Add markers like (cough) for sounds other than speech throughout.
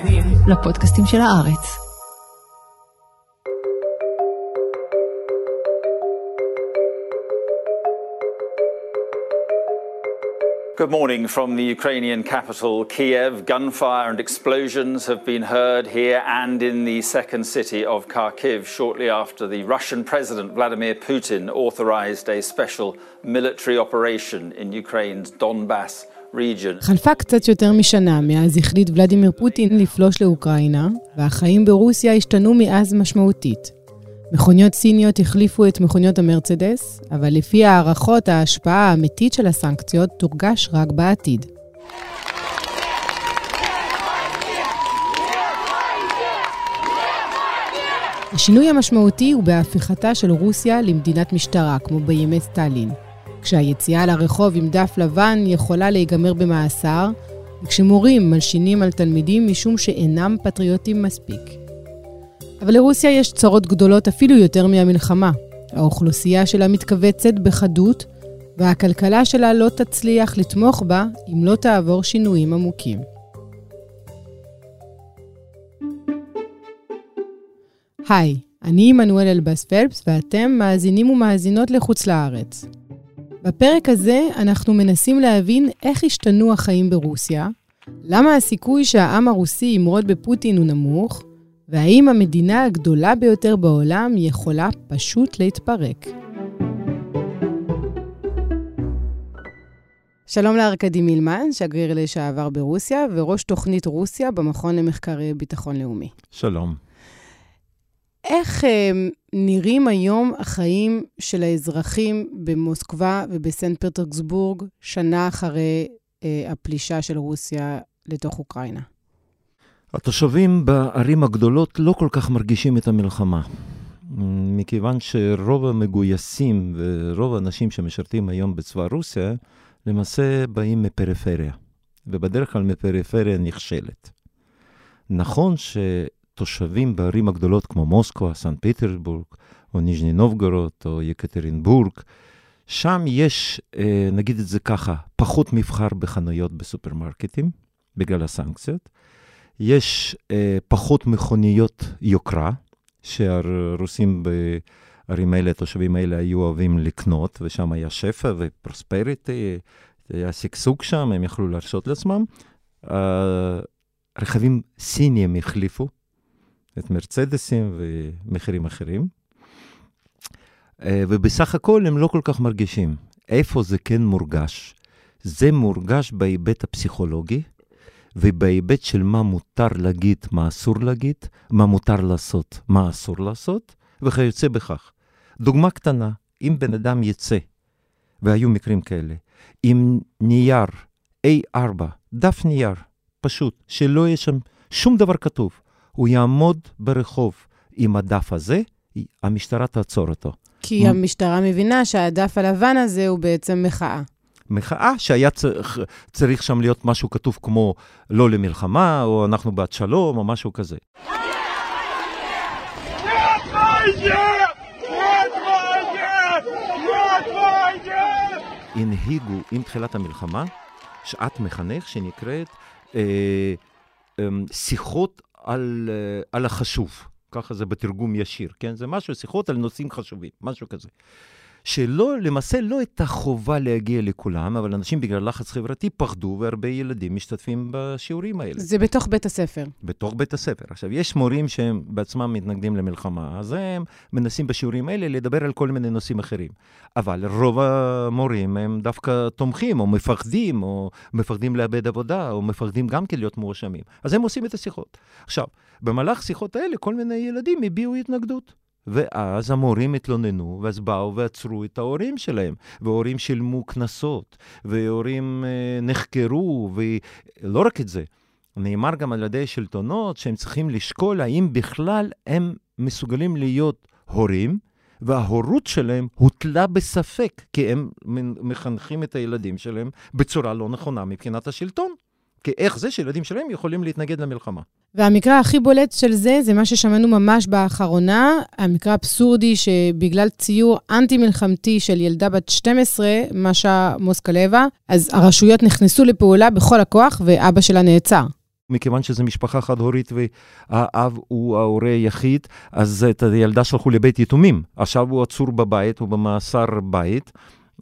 מאזינים לפודקאסטים של הארץ. Good morning from the Ukrainian capital, Kiev. Gunfire and explosions have been heard here and in the second city of Kharkiv shortly after the Russian President Vladimir Putin authorized a special military operation in Ukraine's Donbass region. חלפה קצת יותר משנה מאז החליט ולדימיר פוטין לפלוש לאוקראינה, והחיים ברוסיה השתנו מאז משמעותית. מכוניות סיניות החליפו את מכוניות המרצדס, אבל לפי הערכות ההשפעה האמיתית של הסנקציות תורגש רק בעתיד. השינוי המשמעותי הוא בהפיכתה של רוסיה למדינת משטרה, כמו בימי סטלין. כשהיציאה לרחוב עם דף לבן יכולה להיגמר במאסר, וכשמורים מלשינים על תלמידים משום שאינם פטריוטים מספיק. אבל לרוסיה יש צרות גדולות אפילו יותר מהמלחמה. האוכלוסייה שלה מתכווצת בחדות, והכלכלה שלה לא תצליח לתמוך בה אם לא תעבור שינויים עמוקים. היי, אני עמנואל אלבאס פלפס, ואתם מאזינים ומאזינות לחוץ לארץ. בפרק הזה אנחנו מנסים להבין איך השתנו החיים ברוסיה, למה הסיכוי שהעם הרוסי ימרוד בפוטין הוא נמוך, והאם המדינה הגדולה ביותר בעולם יכולה פשוט להתפרק. שלום לארקדי מילמן, שגריר לשעבר ברוסיה וראש תוכנית רוסיה במכון למחקרי ביטחון לאומי. שלום. איך אה, נראים היום החיים של האזרחים במוסקבה ובסנט פטרסבורג שנה אחרי אה, הפלישה של רוסיה לתוך אוקראינה? התושבים בערים הגדולות לא כל כך מרגישים את המלחמה. מכיוון שרוב המגויסים ורוב האנשים שמשרתים היום בצבא רוסיה, למעשה באים מפריפריה, ובדרך כלל מפריפריה נכשלת. נכון שתושבים בערים הגדולות כמו מוסקבה, סן פטרסבורג, או ניז'ני נובגורוד, או יקטרינבורג, שם יש, אה, נגיד את זה ככה, פחות מבחר בחנויות בסופרמרקטים, בגלל הסנקציות. יש אה, פחות מכוניות יוקרה, שהרוסים בערים האלה, התושבים האלה היו אוהבים לקנות, ושם היה שפע ופרוספריטי, היה שגשוג שם, הם יכלו להרשות לעצמם. אה, רכבים סיניים החליפו את מרצדסים ומחירים אחרים. אה, ובסך הכל הם לא כל כך מרגישים. איפה זה כן מורגש? זה מורגש בהיבט הפסיכולוגי, ובהיבט של מה מותר להגיד, מה אסור להגיד, מה מותר לעשות, מה אסור לעשות, וכיוצא בכך. דוגמה קטנה, אם בן אדם יצא, והיו מקרים כאלה, עם נייר A4, דף נייר, פשוט, שלא יהיה שם שום דבר כתוב, הוא יעמוד ברחוב עם הדף הזה, המשטרה תעצור אותו. כי המשטרה מבינה שהדף הלבן הזה הוא בעצם מחאה. מחאה שהיה צריך, צריך שם להיות משהו כתוב כמו לא למלחמה, או אנחנו בעד שלום, או משהו כזה. הנהיגו עם תחילת המלחמה שעת מחנך שנקראת אה, אה, שיחות על, אה, על החשוב. ככה זה בתרגום ישיר, כן? זה משהו, שיחות על נושאים חשובים, משהו כזה. שלא, למעשה לא הייתה חובה להגיע לכולם, אבל אנשים בגלל לחץ חברתי פחדו, והרבה ילדים משתתפים בשיעורים האלה. זה בתוך בית הספר. בתוך בית הספר. עכשיו, יש מורים שהם בעצמם מתנגדים למלחמה, אז הם מנסים בשיעורים האלה לדבר על כל מיני נושאים אחרים. אבל רוב המורים הם דווקא תומכים, או מפחדים, או מפחדים לאבד עבודה, או מפחדים גם כן להיות מואשמים. אז הם עושים את השיחות. עכשיו, במהלך השיחות האלה, כל מיני ילדים הביעו התנגדות. ואז המורים התלוננו, ואז באו ועצרו את ההורים שלהם, והורים שילמו קנסות, והורים אה, נחקרו, ולא רק את זה, נאמר גם על ידי שלטונות שהם צריכים לשקול האם בכלל הם מסוגלים להיות הורים, וההורות שלהם הוטלה בספק, כי הם מחנכים את הילדים שלהם בצורה לא נכונה מבחינת השלטון. איך זה שילדים שלהם יכולים להתנגד למלחמה. והמקרה הכי בולט של זה, זה מה ששמענו ממש באחרונה, המקרה האבסורדי שבגלל ציור אנטי-מלחמתי של ילדה בת 12, משה מוסקלבה, אז הרשויות נכנסו לפעולה בכל הכוח ואבא שלה נעצר. מכיוון שזו משפחה חד-הורית והאב הוא ההורה היחיד, אז את הילדה שלחו לבית יתומים. עכשיו הוא עצור בבית, הוא במאסר בית,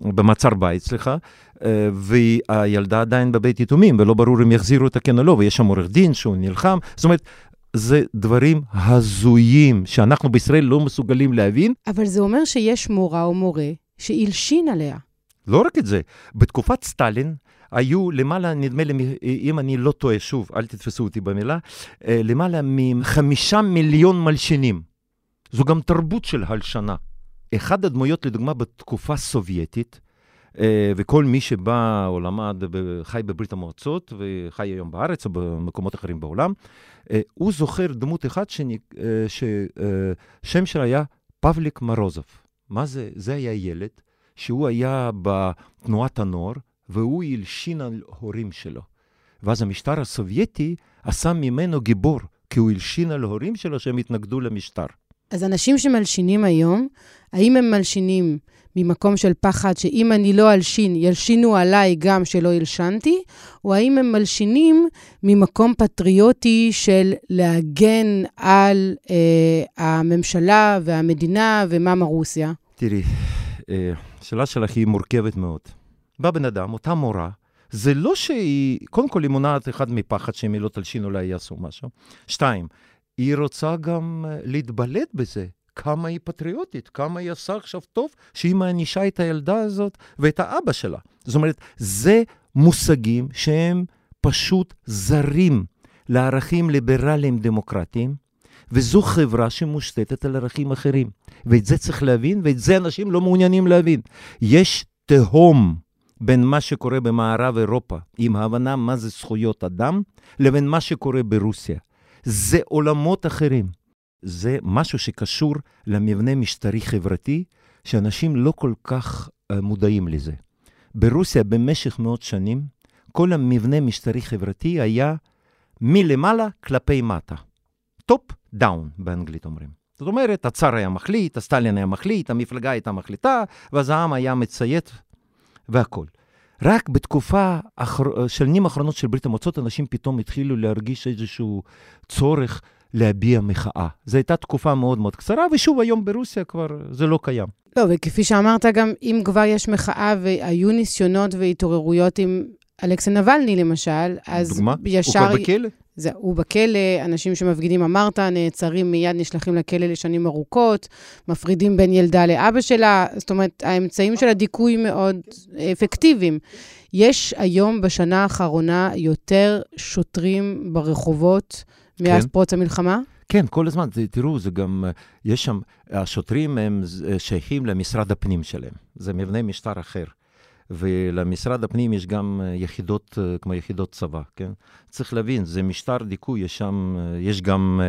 במעצר בית, סליחה, אה, והילדה עדיין בבית יתומים, ולא ברור אם יחזירו אותה כן או לא, ויש שם עורך דין שהוא נלחם. זאת אומרת, זה דברים הזויים שאנחנו בישראל לא מסוגלים להבין. אבל זה אומר שיש מורה או מורה שהלשין עליה. לא רק את זה, בתקופת סטלין היו למעלה, נדמה לי, אם אני לא טועה, שוב, אל תתפסו אותי במילה, אה, למעלה מחמישה מיליון מלשינים. זו גם תרבות של הלשנה. אחד הדמויות, לדוגמה, בתקופה סובייטית, אה, וכל מי שבא או למד, חי בברית המועצות וחי היום בארץ או במקומות אחרים בעולם, אה, הוא זוכר דמות אחת ששם שלה היה פבליק מרוזוב. מה זה? זה היה ילד שהוא היה בתנועת הנוער, והוא הלשין על הורים שלו. ואז המשטר הסובייטי עשה ממנו גיבור, כי הוא הלשין על הורים שלו שהם התנגדו למשטר. אז אנשים שמלשינים היום, האם הם מלשינים ממקום של פחד שאם אני לא אלשין, ילשינו עליי גם שלא הלשנתי, או האם הם מלשינים ממקום פטריוטי של להגן על אה, הממשלה והמדינה ומאמה רוסיה? תראי, אה, השאלה שלך היא מורכבת מאוד. בא בן אדם, אותה מורה, זה לא שהיא, קודם כל היא מונעת אחד מפחד שאם היא לא תלשין אולי יעשו משהו. שתיים, היא רוצה גם אה, להתבלט בזה. כמה היא פטריוטית, כמה היא עושה עכשיו טוב שהיא מענישה את הילדה הזאת ואת האבא שלה. זאת אומרת, זה מושגים שהם פשוט זרים לערכים ליברליים דמוקרטיים, וזו חברה שמושתתת על ערכים אחרים. ואת זה צריך להבין, ואת זה אנשים לא מעוניינים להבין. יש תהום בין מה שקורה במערב אירופה, עם ההבנה מה זה זכויות אדם, לבין מה שקורה ברוסיה. זה עולמות אחרים. זה משהו שקשור למבנה משטרי חברתי, שאנשים לא כל כך uh, מודעים לזה. ברוסיה במשך מאות שנים, כל המבנה משטרי חברתי היה מלמעלה כלפי מטה. top down באנגלית אומרים. זאת אומרת, הצאר היה מחליט, הסטלין היה מחליט, המפלגה הייתה מחליטה, ואז העם היה מציית והכול. רק בתקופה אחר... שנים האחרונות של ברית המועצות, אנשים פתאום התחילו להרגיש איזשהו צורך להביע מחאה. זו הייתה תקופה מאוד מאוד קצרה, ושוב, היום ברוסיה כבר זה לא קיים. לא, וכפי שאמרת, גם אם כבר יש מחאה והיו ניסיונות והתעוררויות עם אלכסי נבלני, למשל, אז דוגמה? ישר... הוא כבר בכלא? זה, הוא בכלא, אנשים שמפגינים, אמרת, נעצרים מיד, נשלחים לכלא לשנים ארוכות, מפרידים בין ילדה לאבא שלה, זאת אומרת, האמצעים של הדיכוי מאוד אפקטיביים. יש היום, בשנה האחרונה, יותר שוטרים ברחובות מאז כן. פרוץ המלחמה? כן, כל הזמן. תראו, זה גם, יש שם, השוטרים הם שייכים למשרד הפנים שלהם. זה מבנה משטר אחר. ולמשרד הפנים יש גם יחידות כמו יחידות צבא, כן? צריך להבין, זה משטר דיכוי, יש שם, יש גם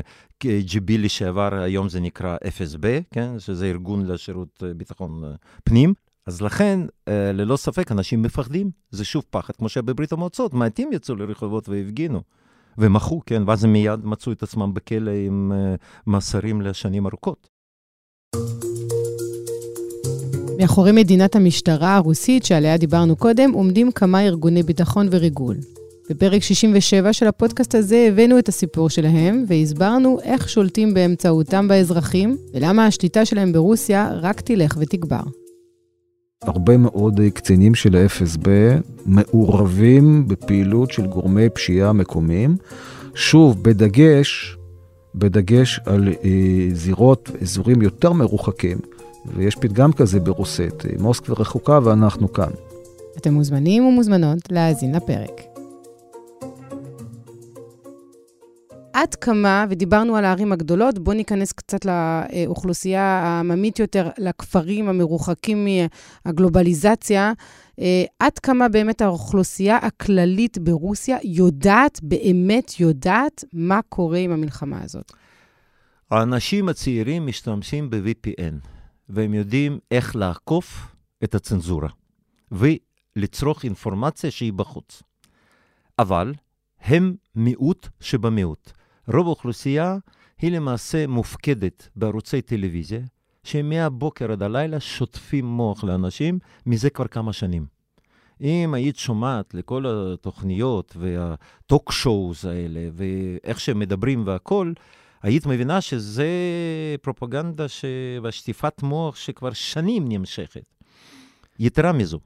KGB לשעבר, היום זה נקרא FSB, כן? שזה ארגון לשירות ביטחון פנים. אז לכן, ללא ספק, אנשים מפחדים. זה שוב פחד, כמו שהיה בברית המועצות, מעטים יצאו לרחובות והפגינו. ומחו, כן, ואז הם מיד מצאו את עצמם בכלא עם uh, מאסרים לשנים ארוכות. מאחורי מדינת המשטרה הרוסית, שעליה דיברנו קודם, עומדים כמה ארגוני ביטחון וריגול. בפרק 67 של הפודקאסט הזה הבאנו את הסיפור שלהם, והסברנו איך שולטים באמצעותם באזרחים, ולמה השליטה שלהם ברוסיה רק תלך ותגבר. הרבה מאוד קצינים של ה-FSB מעורבים בפעילות של גורמי פשיעה מקומיים, שוב, בדגש, בדגש על אה, זירות, אזורים יותר מרוחקים, ויש פתגם כזה ברוסית, מוסקבה רחוקה ואנחנו כאן. אתם מוזמנים ומוזמנות להאזין לפרק. עד כמה, ודיברנו על הערים הגדולות, בואו ניכנס קצת לאוכלוסייה העממית יותר, לכפרים המרוחקים מהגלובליזציה. אה, עד כמה באמת האוכלוסייה הכללית ברוסיה יודעת, באמת יודעת, מה קורה עם המלחמה הזאת? האנשים הצעירים משתמשים ב-VPN, והם יודעים איך לעקוף את הצנזורה, ולצרוך אינפורמציה שהיא בחוץ. אבל הם מיעוט שבמיעוט. רוב האוכלוסייה היא למעשה מופקדת בערוצי טלוויזיה, שמהבוקר עד הלילה שוטפים מוח לאנשים, מזה כבר כמה שנים. אם היית שומעת לכל התוכניות והטוק שואוז האלה, ואיך שהם מדברים והכול, היית מבינה שזה פרופגנדה ש... ושטיפת מוח שכבר שנים נמשכת. יתרה מזו,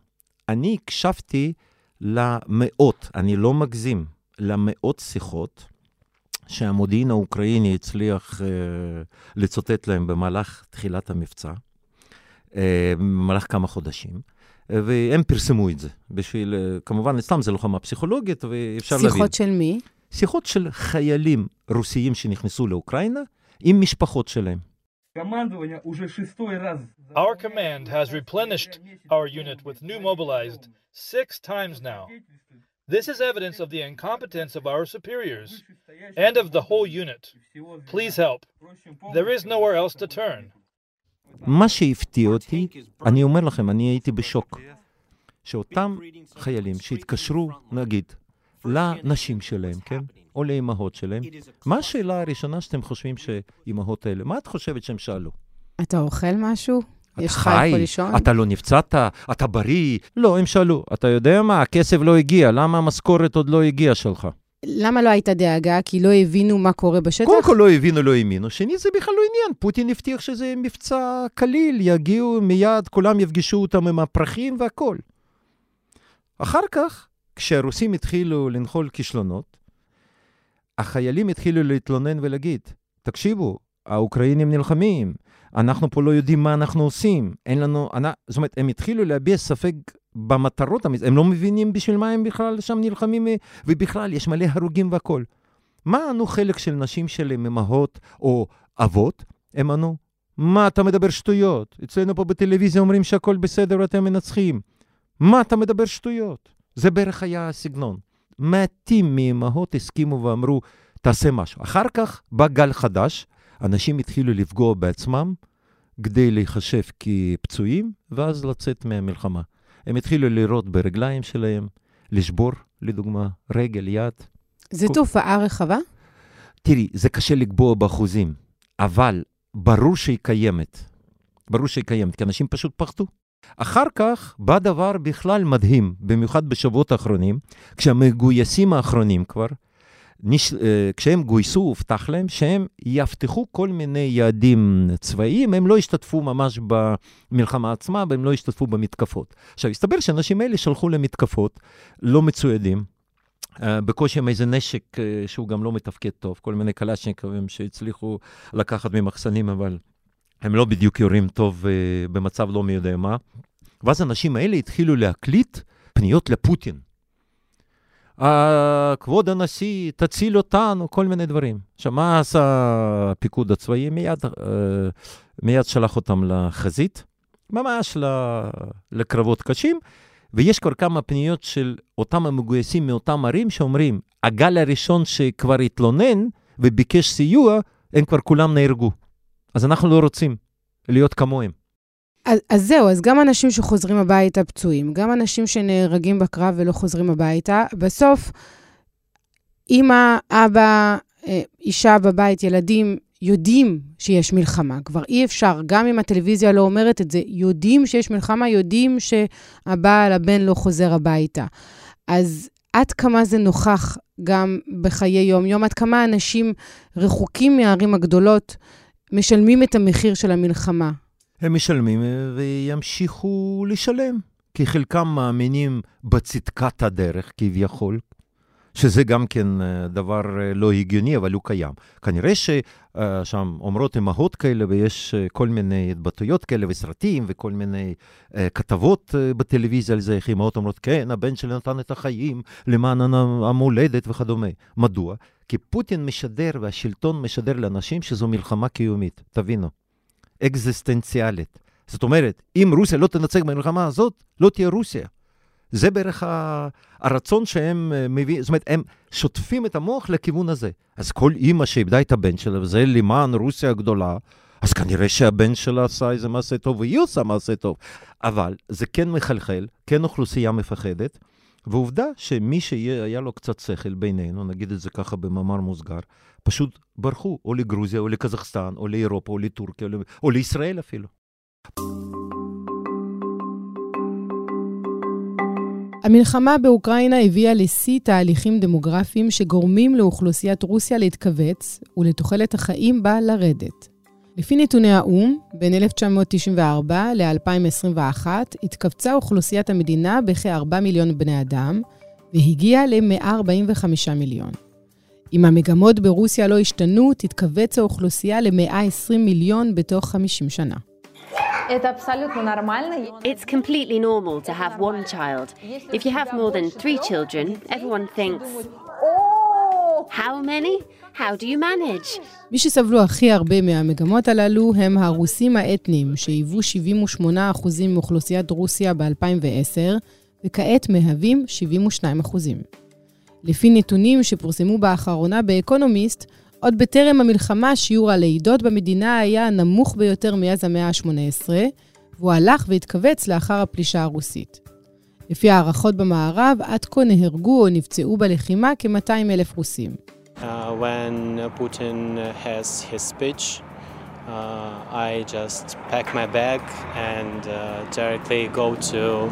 אני הקשבתי למאות, אני לא מגזים, למאות שיחות שהמודיעין האוקראיני הצליח uh, לצוטט להם במהלך תחילת המבצע, uh, במהלך כמה חודשים. והם פרסמו את זה, בשביל, כמובן, סתם זה לוחמה פסיכולוגית, ואפשר שיחות להבין. שיחות של מי? שיחות של חיילים רוסיים שנכנסו לאוקראינה עם משפחות שלהם. Our command has replenished our unit with new mobilized six times now. This is evidence of the incompetence of our superiors and of the whole unit. Please help. There is nowhere else to turn. מה שהפתיע אותי, אני אומר לכם, אני הייתי בשוק. שאותם חיילים שהתקשרו, נגיד, לנשים שלהם, כן? או לאימהות שלהם, מה השאלה הראשונה שאתם חושבים שאימהות האלה, מה את חושבת שהם שאלו? אתה אוכל משהו? יש לך חי? איפה לישון? אתה לא נפצעת? אתה בריא? לא, הם שאלו, אתה יודע מה, הכסף לא הגיע, למה המשכורת עוד לא הגיעה שלך? למה לא הייתה דאגה? כי לא הבינו מה קורה בשטח? קודם כל לא הבינו, לא האמינו. שנית, זה בכלל לא עניין. פוטין הבטיח שזה מבצע קליל, יגיעו מיד, כולם יפגשו אותם עם הפרחים והכול. אחר כך, כשהרוסים התחילו לנחול כישלונות, החיילים התחילו להתלונן ולהגיד, תקשיבו, האוקראינים נלחמים, אנחנו פה לא יודעים מה אנחנו עושים, אין לנו... אני, זאת אומרת, הם התחילו להביע ספק במטרות, הם לא מבינים בשביל מה הם בכלל שם נלחמים, ובכלל, יש מלא הרוגים והכול. מה ענו חלק של נשים שלהם, אמהות או אבות? הם ענו, מה אתה מדבר שטויות? אצלנו פה בטלוויזיה אומרים שהכל בסדר ואתם מנצחים. מה אתה מדבר שטויות? זה בערך היה הסגנון. מעטים מאמהות הסכימו ואמרו, תעשה משהו. אחר כך בא גל חדש, אנשים התחילו לפגוע בעצמם כדי להיחשב כפצועים, ואז לצאת מהמלחמה. הם התחילו לירות ברגליים שלהם, לשבור, לדוגמה, רגל, יד. זו תופעה רחבה? תראי, זה קשה לקבוע באחוזים, אבל ברור שהיא קיימת. ברור שהיא קיימת, כי אנשים פשוט פחדו. אחר כך בא דבר בכלל מדהים, במיוחד בשבועות האחרונים, כשהמגויסים האחרונים כבר, נש... כשהם גויסו, הובטח להם שהם יבטחו כל מיני יעדים צבאיים, הם לא השתתפו ממש במלחמה עצמה, והם לא השתתפו במתקפות. עכשיו, הסתבר שהאנשים האלה שלחו למתקפות לא מצוידים, בקושי עם איזה נשק שהוא גם לא מתפקד טוב, כל מיני קלצ'ניקובים שהצליחו לקחת ממחסנים, אבל הם לא בדיוק יורים טוב במצב לא מי יודע מה. ואז האנשים האלה התחילו להקליט פניות לפוטין. כבוד הנשיא, תציל אותנו, כל מיני דברים. עכשיו, מה עשה הפיקוד הצבאי? מיד, מיד שלח אותם לחזית, ממש לקרבות קשים, ויש כבר כמה פניות של אותם המגויסים מאותם ערים שאומרים, הגל הראשון שכבר התלונן וביקש סיוע, הם כבר כולם נהרגו. אז אנחנו לא רוצים להיות כמוהם. אז, אז זהו, אז גם אנשים שחוזרים הביתה פצועים, גם אנשים שנהרגים בקרב ולא חוזרים הביתה, בסוף אמא, אבא, אישה בבית, ילדים, יודעים שיש מלחמה. כבר אי אפשר, גם אם הטלוויזיה לא אומרת את זה, יודעים שיש מלחמה, יודעים שהבעל, הבן לא חוזר הביתה. אז עד כמה זה נוכח גם בחיי יום-יום, עד כמה אנשים רחוקים מהערים הגדולות משלמים את המחיר של המלחמה. הם משלמים וימשיכו לשלם, כי חלקם מאמינים בצדקת הדרך כביכול, שזה גם כן דבר לא הגיוני, אבל הוא קיים. כנראה ששם אומרות אמהות כאלה, ויש כל מיני התבטאויות כאלה וסרטים וכל מיני כתבות בטלוויזיה על זה, איך אמהות אומרות, כן, הבן שלי נתן את החיים למען המולדת וכדומה. מדוע? כי פוטין משדר והשלטון משדר לאנשים שזו מלחמה קיומית, תבינו. אקזיסטנציאלית. זאת אומרת, אם רוסיה לא תנצח במלחמה הזאת, לא תהיה רוסיה. זה בערך הרצון שהם מביאים, זאת אומרת, הם שוטפים את המוח לכיוון הזה. אז כל אימא שאיבדה את הבן שלה, וזה למען רוסיה הגדולה, אז כנראה שהבן שלה עשה איזה מעשה טוב, והיא עושה מעשה טוב. אבל זה כן מחלחל, כן אוכלוסייה מפחדת, ועובדה שמי שהיה לו קצת שכל בינינו, נגיד את זה ככה במאמר מוסגר, פשוט ברחו, או לגרוזיה, או לקזחסטן, או לאירופה, או לטורקיה, או, לישראל אפילו. המלחמה באוקראינה הביאה לשיא תהליכים דמוגרפיים שגורמים לאוכלוסיית רוסיה להתכווץ ולתוחלת החיים בה לרדת. לפי נתוני האו"ם, בין 1994 ל-2021 התכווצה אוכלוסיית המדינה בכ-4 מיליון בני אדם, והגיעה ל-145 מיליון. אם המגמות ברוסיה לא השתנו, תתכווץ האוכלוסייה ל-120 מיליון בתוך 50 שנה. It's completely normal to have one child. If you have more than three children, everyone thinks, How many? How do you manage? מי שסבלו הכי הרבה מהמגמות הללו הם הרוסים האתניים, שהיוו 78% מאוכלוסיית רוסיה ב-2010, וכעת מהווים 72%. לפי נתונים שפורסמו באחרונה באקונומיסט, עוד בטרם המלחמה שיעור הלידות במדינה היה הנמוך ביותר מאז המאה ה-18, והוא הלך והתכווץ לאחר הפלישה הרוסית. לפי הערכות במערב, עד כה נהרגו או נפצעו בלחימה כ-200 אלף רוסים. Uh, when Putin has his speech, uh, I just pack my bag and uh, directly go to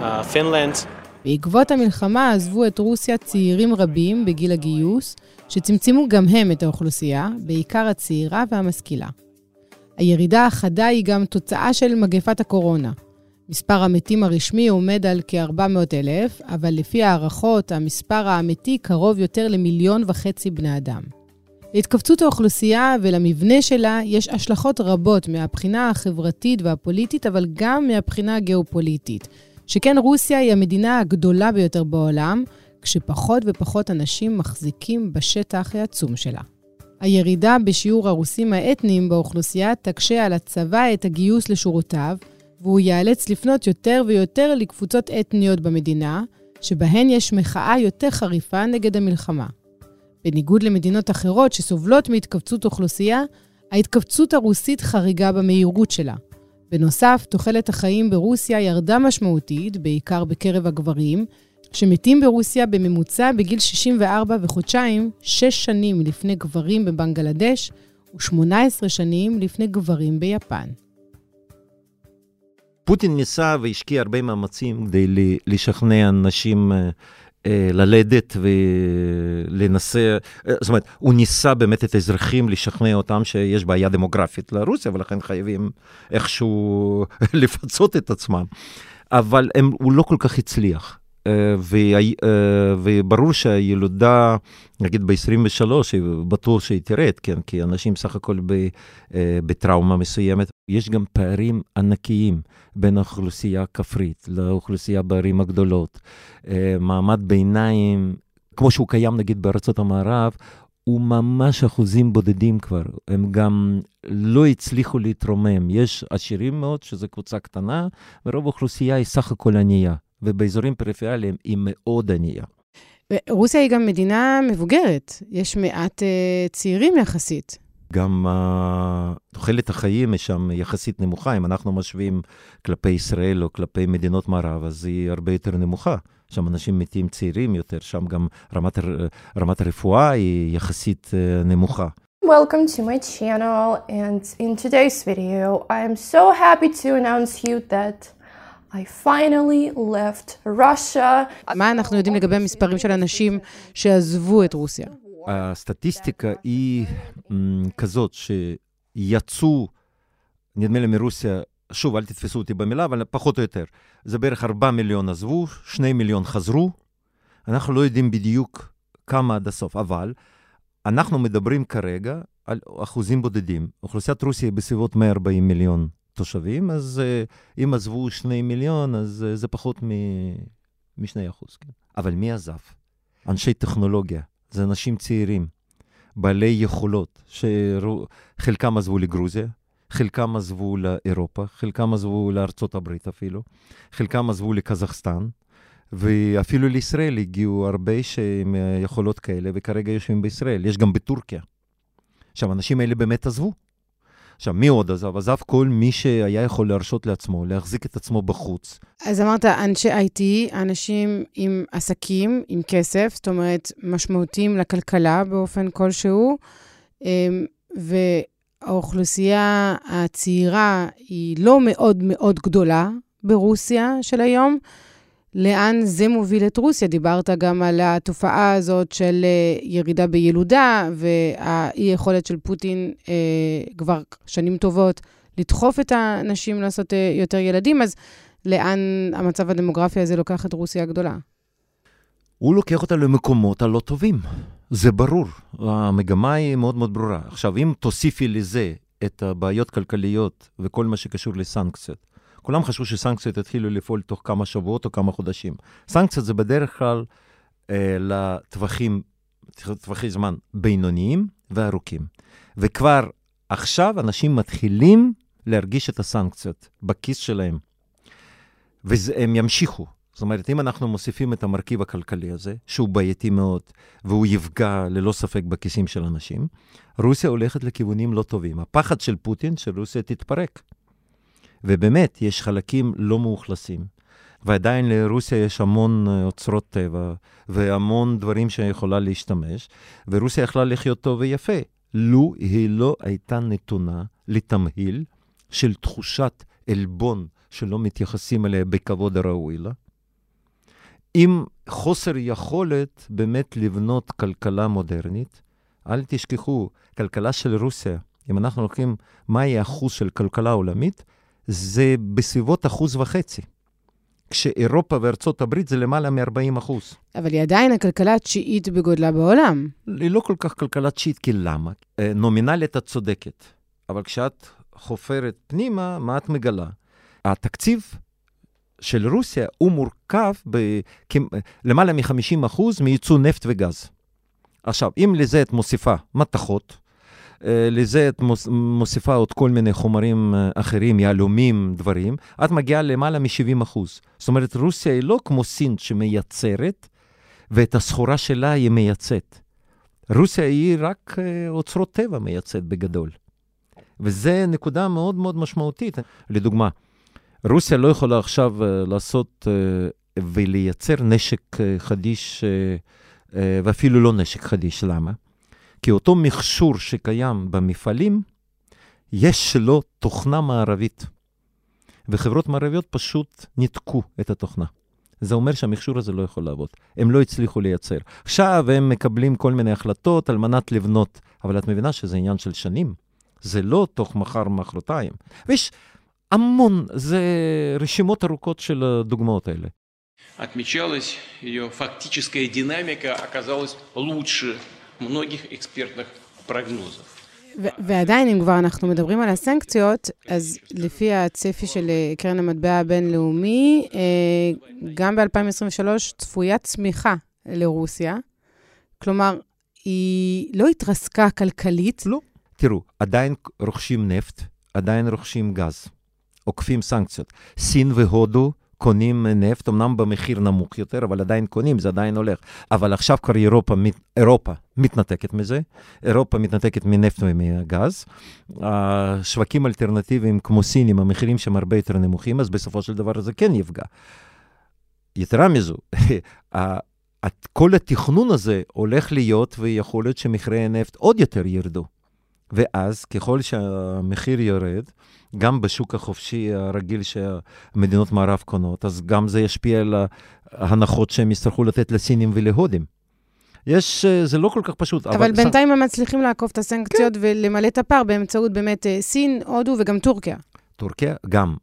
uh, Finland. בעקבות המלחמה עזבו את רוסיה צעירים רבים בגיל הגיוס, שצמצמו גם הם את האוכלוסייה, בעיקר הצעירה והמשכילה. הירידה החדה היא גם תוצאה של מגפת הקורונה. מספר המתים הרשמי עומד על כ-400 אלף, אבל לפי הערכות, המספר האמיתי קרוב יותר למיליון וחצי בני אדם. להתכווצות האוכלוסייה ולמבנה שלה יש השלכות רבות מהבחינה החברתית והפוליטית, אבל גם מהבחינה הגיאופוליטית. שכן רוסיה היא המדינה הגדולה ביותר בעולם, כשפחות ופחות אנשים מחזיקים בשטח העצום שלה. הירידה בשיעור הרוסים האתניים באוכלוסייה תקשה על הצבא את הגיוס לשורותיו, והוא ייאלץ לפנות יותר ויותר לקבוצות אתניות במדינה, שבהן יש מחאה יותר חריפה נגד המלחמה. בניגוד למדינות אחרות שסובלות מהתכווצות אוכלוסייה, ההתכווצות הרוסית חריגה במהירות שלה. בנוסף, תוחלת החיים ברוסיה ירדה משמעותית, בעיקר בקרב הגברים, שמתים ברוסיה בממוצע בגיל 64 וחודשיים, 6 שנים לפני גברים בבנגלדש ו-18 שנים לפני גברים ביפן. פוטין ניסה והשקיע הרבה מאמצים כדי לשכנע אנשים אה, אה, ללדת ולנסה, אה, זאת אומרת, הוא ניסה באמת את האזרחים לשכנע אותם שיש בעיה דמוגרפית לרוסיה, ולכן חייבים איכשהו (laughs) לפצות את עצמם. אבל הם, הוא לא כל כך הצליח. וברור שהילודה, נגיד ב-23, בטוח שהיא תרד, כן, כי אנשים סך הכל בטראומה מסוימת. יש גם פערים ענקיים בין האוכלוסייה הכפרית לאוכלוסייה בערים הגדולות. מעמד ביניים, כמו שהוא קיים נגיד בארצות המערב, הוא ממש אחוזים בודדים כבר, הם גם לא הצליחו להתרומם. יש עשירים מאוד, שזו קבוצה קטנה, ורוב האוכלוסייה היא סך הכל ענייה. ובאזורים פריפריאליים היא מאוד ענייה. רוסיה היא גם מדינה מבוגרת, יש מעט uh, צעירים יחסית. גם uh, תוחלת החיים היא שם יחסית נמוכה, אם אנחנו משווים כלפי ישראל או כלפי מדינות מערב, אז היא הרבה יותר נמוכה. שם אנשים מתים צעירים יותר, שם גם רמת, רמת הרפואה היא יחסית uh, נמוכה. Welcome to my channel and in today's video I am so happy to announce you that I finally left Russia. מה אנחנו יודעים לגבי המספרים של אנשים שעזבו את רוסיה? הסטטיסטיקה היא כזאת שיצאו, נדמה לי מרוסיה, שוב, אל תתפסו אותי במילה, אבל פחות או יותר. זה בערך 4 מיליון עזבו, 2 מיליון חזרו. אנחנו לא יודעים בדיוק כמה עד הסוף, אבל אנחנו מדברים כרגע על אחוזים בודדים. אוכלוסיית רוסיה היא בסביבות 140 מיליון תושבים, אז uh, אם עזבו שני מיליון, אז uh, זה פחות מ-2 אחוז. כן. אבל מי עזב? אנשי טכנולוגיה, זה אנשים צעירים, בעלי יכולות, שחלקם עזבו לגרוזיה, חלקם עזבו לאירופה, חלקם עזבו לארצות הברית אפילו, חלקם עזבו לקזחסטן, ואפילו לישראל הגיעו הרבה עם יכולות כאלה, וכרגע יושבים בישראל. יש גם בטורקיה. עכשיו, האנשים האלה באמת עזבו. עכשיו, מי עוד עזב? עזב כל מי שהיה יכול להרשות לעצמו, להחזיק את עצמו בחוץ. אז אמרת, אנשי IT, אנשים עם עסקים, עם כסף, זאת אומרת, משמעותיים לכלכלה באופן כלשהו, אמ, והאוכלוסייה הצעירה היא לא מאוד מאוד גדולה ברוסיה של היום. לאן זה מוביל את רוסיה. דיברת גם על התופעה הזאת של אה, ירידה בילודה והאי-יכולת של פוטין אה, כבר שנים טובות לדחוף את הנשים לעשות אה, יותר ילדים, אז לאן המצב הדמוגרפי הזה לוקח את רוסיה הגדולה? הוא לוקח אותה למקומות הלא טובים. זה ברור, המגמה היא מאוד מאוד ברורה. עכשיו, אם תוסיפי לזה את הבעיות כלכליות וכל מה שקשור לסנקציות, כולם חשבו שסנקציות יתחילו לפעול תוך כמה שבועות או כמה חודשים. סנקציות זה בדרך כלל אה, לטווחים, טווחי זמן בינוניים וארוכים. וכבר עכשיו אנשים מתחילים להרגיש את הסנקציות בכיס שלהם. והם ימשיכו. זאת אומרת, אם אנחנו מוסיפים את המרכיב הכלכלי הזה, שהוא בעייתי מאוד, והוא יפגע ללא ספק בכיסים של אנשים, רוסיה הולכת לכיוונים לא טובים. הפחד של פוטין שרוסיה תתפרק. ובאמת, יש חלקים לא מאוכלסים. ועדיין לרוסיה יש המון אה, אוצרות טבע והמון דברים שהיא יכולה להשתמש, ורוסיה יכלה לחיות טוב ויפה, לו היא לא הייתה נתונה לתמהיל של תחושת עלבון שלא מתייחסים אליה בכבוד הראוי לה, עם חוסר יכולת באמת לבנות כלכלה מודרנית. אל תשכחו, כלכלה של רוסיה, אם אנחנו לוקחים מהי האחוז של כלכלה עולמית, זה בסביבות אחוז וחצי. כשאירופה וארצות הברית זה למעלה מ-40 אחוז. אבל היא עדיין הכלכלה התשיעית בגודלה בעולם. היא לא כל כך כלכלה תשיעית, כי למה? אה, נומינלית את צודקת, אבל כשאת חופרת פנימה, מה את מגלה? התקציב של רוסיה הוא מורכב בלמעלה מ-50 אחוז מייצוא נפט וגז. עכשיו, אם לזה את מוסיפה מתכות, לזה את מוסיפה עוד כל מיני חומרים אה, אחרים, יהלומים, דברים, את מגיעה למעלה מ-70 אחוז. זאת אומרת, רוסיה היא לא כמו סין שמייצרת, ואת הסחורה שלה היא מייצאת. רוסיה היא רק אה, אוצרות טבע מייצאת בגדול. וזו נקודה מאוד מאוד משמעותית. לדוגמה, רוסיה לא יכולה עכשיו לעשות ולייצר נשק חדיש, ואפילו לא נשק חדיש. למה? כי אותו מכשור שקיים במפעלים, יש לו תוכנה מערבית. וחברות מערביות פשוט ניתקו את התוכנה. זה אומר שהמכשור הזה לא יכול לעבוד. הם לא הצליחו לייצר. עכשיו הם מקבלים כל מיני החלטות על מנת לבנות, אבל את מבינה שזה עניין של שנים. זה לא תוך מחר, מחרתיים. ויש המון, זה רשימות ארוכות של הדוגמאות האלה. отмечалось, ее фактическая динамика оказалась лучше многих экспертных прогнозов. ועדיין, אם כבר אנחנו מדברים על הסנקציות, אז לפי הצפי של אה, קרן המטבע הבינלאומי, אה, גם ב-2023 צפויה צמיחה לרוסיה. כלומר, היא לא התרסקה כלכלית. לא. תראו, עדיין רוכשים נפט, עדיין רוכשים גז, עוקפים סנקציות. סין והודו קונים נפט, אמנם במחיר נמוך יותר, אבל עדיין קונים, זה עדיין הולך. אבל עכשיו כבר אירופה, אירופה מתנתקת מזה, אירופה מתנתקת מנפט ומגז. השווקים האלטרנטיביים כמו סינים, המחירים שם הרבה יותר נמוכים, אז בסופו של דבר זה כן יפגע. יתרה מזו, (laughs) כל התכנון הזה הולך להיות, ויכול להיות שמחירי הנפט עוד יותר ירדו. ואז, ככל שהמחיר יורד, גם בשוק החופשי הרגיל שמדינות מערב קונות, אז גם זה ישפיע על ההנחות שהם יצטרכו לתת לסינים ולהודים. יש, אה, זה לא כל כך פשוט. אבל, אבל בינתיים הם מצליחים לעקוף את הסנקציות כן. ולמלא את הפער באמצעות באמת אה, סין, הודו וגם טורקיה. טורקיה, גם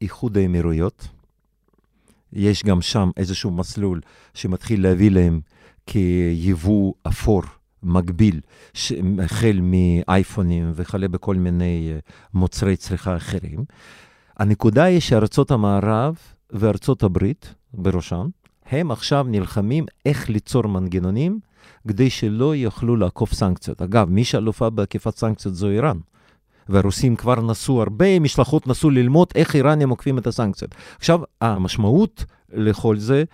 איחוד האמירויות. יש גם שם איזשהו מסלול שמתחיל להביא להם כיבוא אפור מקביל, החל מאייפונים וכלה בכל מיני אה, מוצרי צריכה אחרים. הנקודה היא שארצות המערב וארצות הברית, בראשן, הם עכשיו נלחמים איך ליצור מנגנונים כדי שלא יוכלו לעקוף סנקציות. אגב, מי שאלופה בעקיפת סנקציות זו איראן. והרוסים כבר נסו, הרבה משלחות נסו ללמוד איך איראנים עוקפים את הסנקציות. עכשיו, המשמעות לכל זה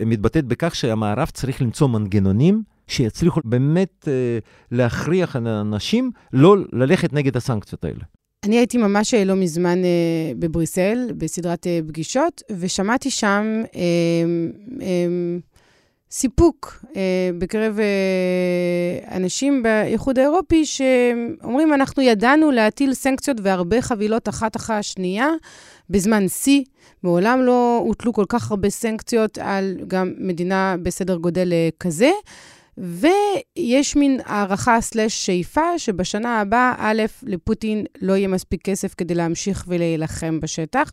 מתבטאת בכך שהמערב צריך למצוא מנגנונים שיצליחו באמת אה, להכריח אנשים לא ללכת נגד הסנקציות האלה. אני הייתי ממש אה, לא מזמן אה, בבריסל, בסדרת פגישות, ושמעתי שם סיפוק בקרב אנשים באיחוד האירופי שאומרים, אנחנו ידענו להטיל סנקציות והרבה חבילות אחת אחרי השנייה בזמן שיא. מעולם לא הוטלו כל כך הרבה סנקציות על גם מדינה בסדר גודל כזה. ויש מין הערכה סלש שאיפה שבשנה הבאה, א', לפוטין לא יהיה מספיק כסף כדי להמשיך ולהילחם בשטח,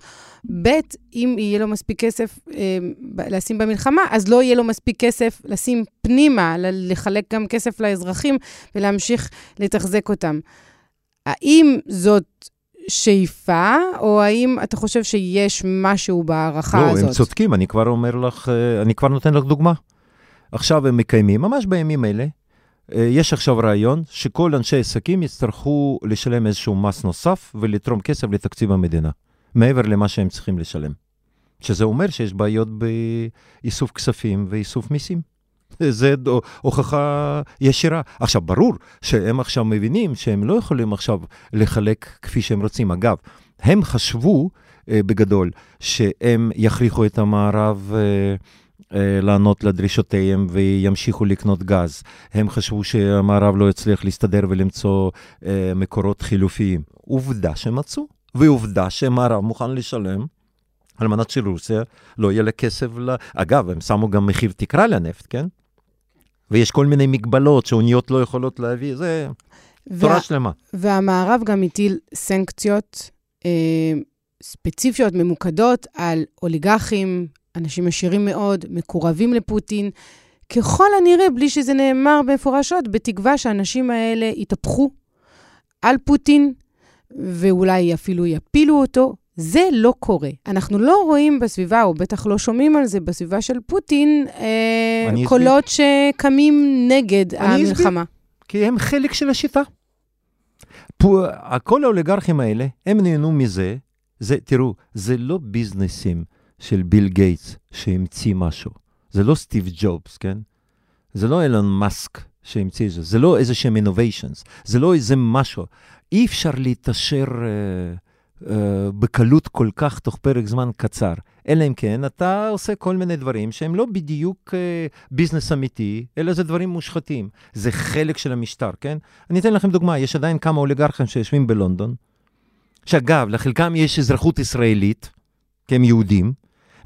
ב', אם יהיה לו מספיק כסף אה, לשים במלחמה, אז לא יהיה לו מספיק כסף לשים פנימה, לחלק גם כסף לאזרחים ולהמשיך לתחזק אותם. האם זאת שאיפה, או האם אתה חושב שיש משהו בהערכה לא, הזאת? לא, הם צודקים, אני כבר אומר לך, אה, אני כבר נותן לך דוגמה. עכשיו הם מקיימים, ממש בימים אלה, אה, יש עכשיו רעיון שכל אנשי עסקים יצטרכו לשלם איזשהו מס נוסף ולתרום כסף לתקציב המדינה, מעבר למה שהם צריכים לשלם. שזה אומר שיש בעיות באיסוף כספים ואיסוף מיסים. (laughs) זה הוכחה ישירה. עכשיו, ברור שהם עכשיו מבינים שהם לא יכולים עכשיו לחלק כפי שהם רוצים. אגב, הם חשבו אה, בגדול שהם יכריחו את המערב אה, לענות לדרישותיהם וימשיכו לקנות גז. הם חשבו שהמערב לא יצליח להסתדר ולמצוא אה, מקורות חילופיים. עובדה שמצאו, ועובדה שהמערב מוכן לשלם על מנת שרוסיה לא יהיה לה כסף ל... אגב, הם שמו גם מחיר תקרה לנפט, כן? ויש כל מיני מגבלות שאוניות לא יכולות להביא, זה וה... תורה שלמה. והמערב גם הטיל סנקציות אה, ספציפיות, ממוקדות, על אוליגרכים, אנשים עשירים מאוד, מקורבים לפוטין, ככל הנראה, בלי שזה נאמר במפורשות, בתקווה שהאנשים האלה יתהפכו על פוטין, ואולי אפילו יפילו אותו. זה לא קורה. אנחנו לא רואים בסביבה, או בטח לא שומעים על זה בסביבה של פוטין, אה, קולות אסביר. שקמים נגד המלחמה. אסביר. כי הם חלק של השיטה. כל האוליגרכים האלה, הם נהנו מזה. זה, תראו, זה לא ביזנסים. של ביל גייטס שהמציא משהו. זה לא סטיב ג'ובס, כן? זה לא אילון מאסק שהמציא את זה, זה לא איזשהם innovations, זה לא איזה משהו. אי אפשר להתעשר אה, אה, בקלות כל כך תוך פרק זמן קצר. אלא אם כן, אתה עושה כל מיני דברים שהם לא בדיוק uh, ביזנס אמיתי, אלא זה דברים מושחתים. זה חלק של המשטר, כן? אני אתן לכם דוגמה, יש עדיין כמה אוליגרכים שיושבים בלונדון, שאגב, לחלקם יש אזרחות ישראלית, כי הם יהודים,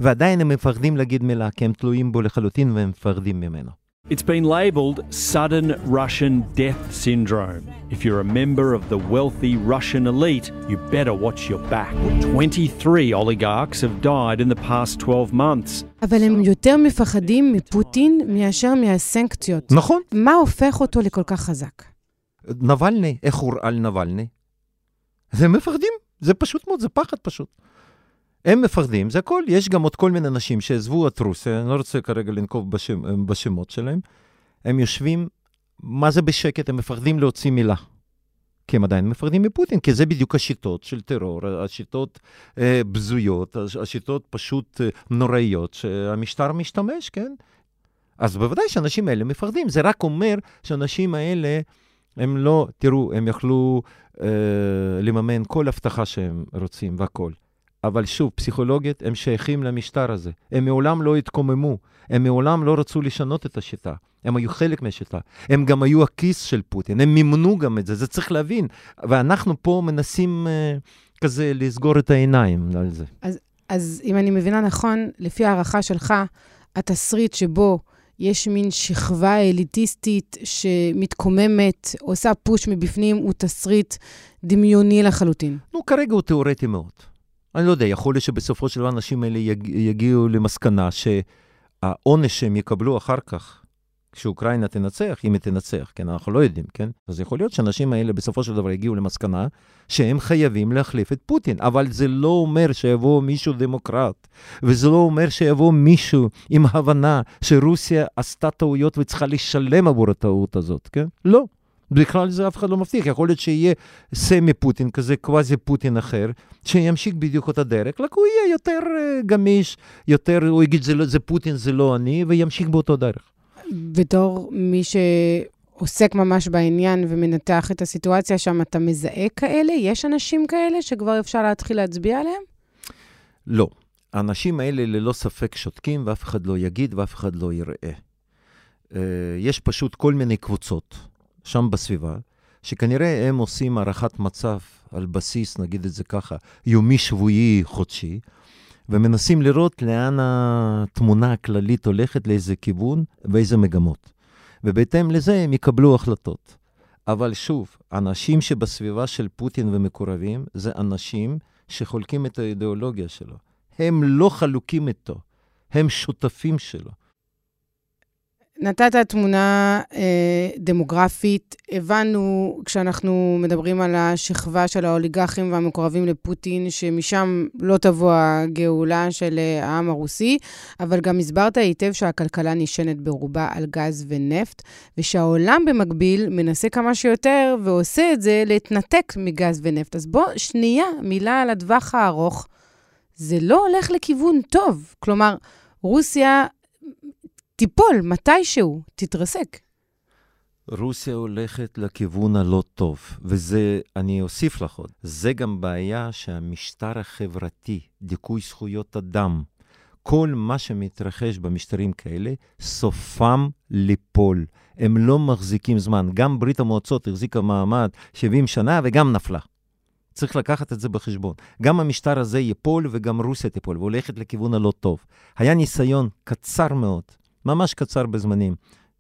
ועדיין הם מפחדים להגיד מילה, כי הם תלויים בו לחלוטין והם מפחדים ממנו. It's been labelled sudden Russian death syndrome. If you're a member of the wealthy Russian elite, you better watch your back. 23 oligarchs have died in the past 12 months. אבל הם יותר מפחדים מפוטין מאשר מהסנקציות. נכון. מה הופך אותו לכל כך חזק? נבלני, איך הוא על נבלני? הם מפחדים, זה פשוט מאוד, זה פחד פשוט. הם מפחדים, זה הכל. יש גם עוד כל מיני אנשים שעזבו את רוסיה, אני לא רוצה כרגע לנקוב בשם, בשמות שלהם. הם יושבים, מה זה בשקט? הם מפחדים להוציא מילה. כי הם עדיין מפחדים מפוטין, כי זה בדיוק השיטות של טרור, השיטות אה, בזויות, השיטות פשוט אה, נוראיות שהמשטר משתמש, כן? אז בוודאי שהאנשים האלה מפחדים. זה רק אומר שהאנשים האלה, הם לא, תראו, הם יכלו אה, לממן כל הבטחה שהם רוצים והכול. אבל שוב, פסיכולוגית, הם שייכים למשטר הזה. הם מעולם לא התקוממו, הם מעולם לא רצו לשנות את השיטה. הם היו חלק מהשיטה. הם גם היו הכיס של פוטין, הם מימנו גם את זה, זה צריך להבין. ואנחנו פה מנסים uh, כזה לסגור את העיניים על זה. אז, אז אם אני מבינה נכון, לפי הערכה שלך, התסריט שבו יש מין שכבה אליטיסטית שמתקוממת, עושה פוש מבפנים, הוא תסריט דמיוני לחלוטין. נו, כרגע הוא תיאורטי מאוד. אני לא יודע, יכול להיות שבסופו של דבר האנשים האלה יג, יגיעו למסקנה שהעונש שהם יקבלו אחר כך, כשאוקראינה תנצח, אם היא תנצח, כן, אנחנו לא יודעים, כן? אז יכול להיות שהאנשים האלה בסופו של דבר יגיעו למסקנה שהם חייבים להחליף את פוטין, אבל זה לא אומר שיבוא מישהו דמוקרט, וזה לא אומר שיבוא מישהו עם הבנה שרוסיה עשתה טעויות וצריכה לשלם עבור הטעות הזאת, כן? לא. בכלל זה אף אחד לא מבטיח, יכול להיות שיהיה סמי פוטין כזה, קוואזי פוטין אחר, שימשיך בדיוק אותה דרך, רק הוא יהיה יותר uh, גמיש, יותר, הוא יגיד זה, לא, זה פוטין, זה לא אני, וימשיך באותו דרך. בתור מי שעוסק ממש בעניין ומנתח את הסיטואציה שם, אתה מזהה כאלה? יש אנשים כאלה שכבר אפשר להתחיל להצביע עליהם? לא. האנשים האלה ללא ספק שותקים, ואף אחד לא יגיד ואף אחד לא יראה. יש פשוט כל מיני קבוצות שם בסביבה, שכנראה הם עושים הערכת מצב על בסיס, נגיד את זה ככה, יומי, שבועי, חודשי, ומנסים לראות לאן התמונה הכללית הולכת, לאיזה כיוון ואיזה מגמות. ובהתאם לזה הם יקבלו החלטות. אבל שוב, אנשים שבסביבה של פוטין ומקורבים, זה אנשים שחולקים את האידיאולוגיה שלו. הם לא חלוקים איתו, הם שותפים שלו. נתת תמונה אה, דמוגרפית. הבנו, כשאנחנו מדברים על השכבה של האוליגרכים והמקורבים לפוטין, שמשם לא תבוא הגאולה של אה, העם הרוסי, אבל גם הסברת היטב שהכלכלה נשענת ברובה על גז ונפט, ושהעולם במקביל מנסה כמה שיותר, ועושה את זה להתנתק מגז ונפט. אז בוא, שנייה, מילה על הטווח הארוך. זה לא הולך לכיוון טוב. כלומר, רוסיה תיפול מתישהו, תתרסק. רוסיה הולכת לכיוון הלא טוב, וזה, אני אוסיף לך עוד, זה גם בעיה שהמשטר החברתי, דיכוי זכויות אדם, כל מה שמתרחש במשטרים כאלה, סופם ליפול. הם לא מחזיקים זמן. גם ברית המועצות החזיקה מעמד 70 שנה וגם נפלה. צריך לקחת את זה בחשבון. גם המשטר הזה ייפול וגם רוסיה תיפול, והולכת לכיוון הלא טוב. היה ניסיון קצר מאוד ממש קצר בזמנים,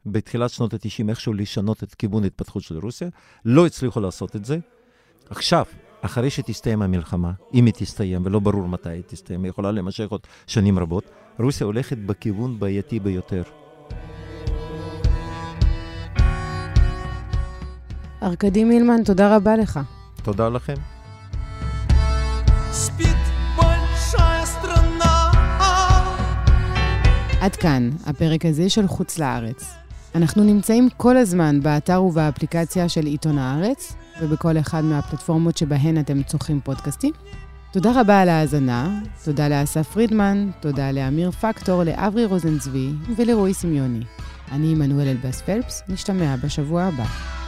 בתחילת שנות ה-90, איכשהו לשנות את כיוון ההתפתחות של רוסיה. לא הצליחו לעשות את זה. עכשיו, אחרי שתסתיים המלחמה, אם היא תסתיים, ולא ברור מתי היא תסתיים, היא יכולה להימשך עוד שנים רבות, רוסיה הולכת בכיוון בעייתי ביותר. ארכדי מילמן, תודה רבה לך. תודה לכם. עד כאן, הפרק הזה של חוץ לארץ. אנחנו נמצאים כל הזמן באתר ובאפליקציה של עיתון הארץ, ובכל אחד מהפלטפורמות שבהן אתם צורכים פודקאסטים. תודה רבה על ההאזנה, תודה לאסף פרידמן, תודה לאמיר פקטור, לאברי רוזנצבי ולרועי סמיוני. אני עמנואל אלבאס פלפס, נשתמע בשבוע הבא.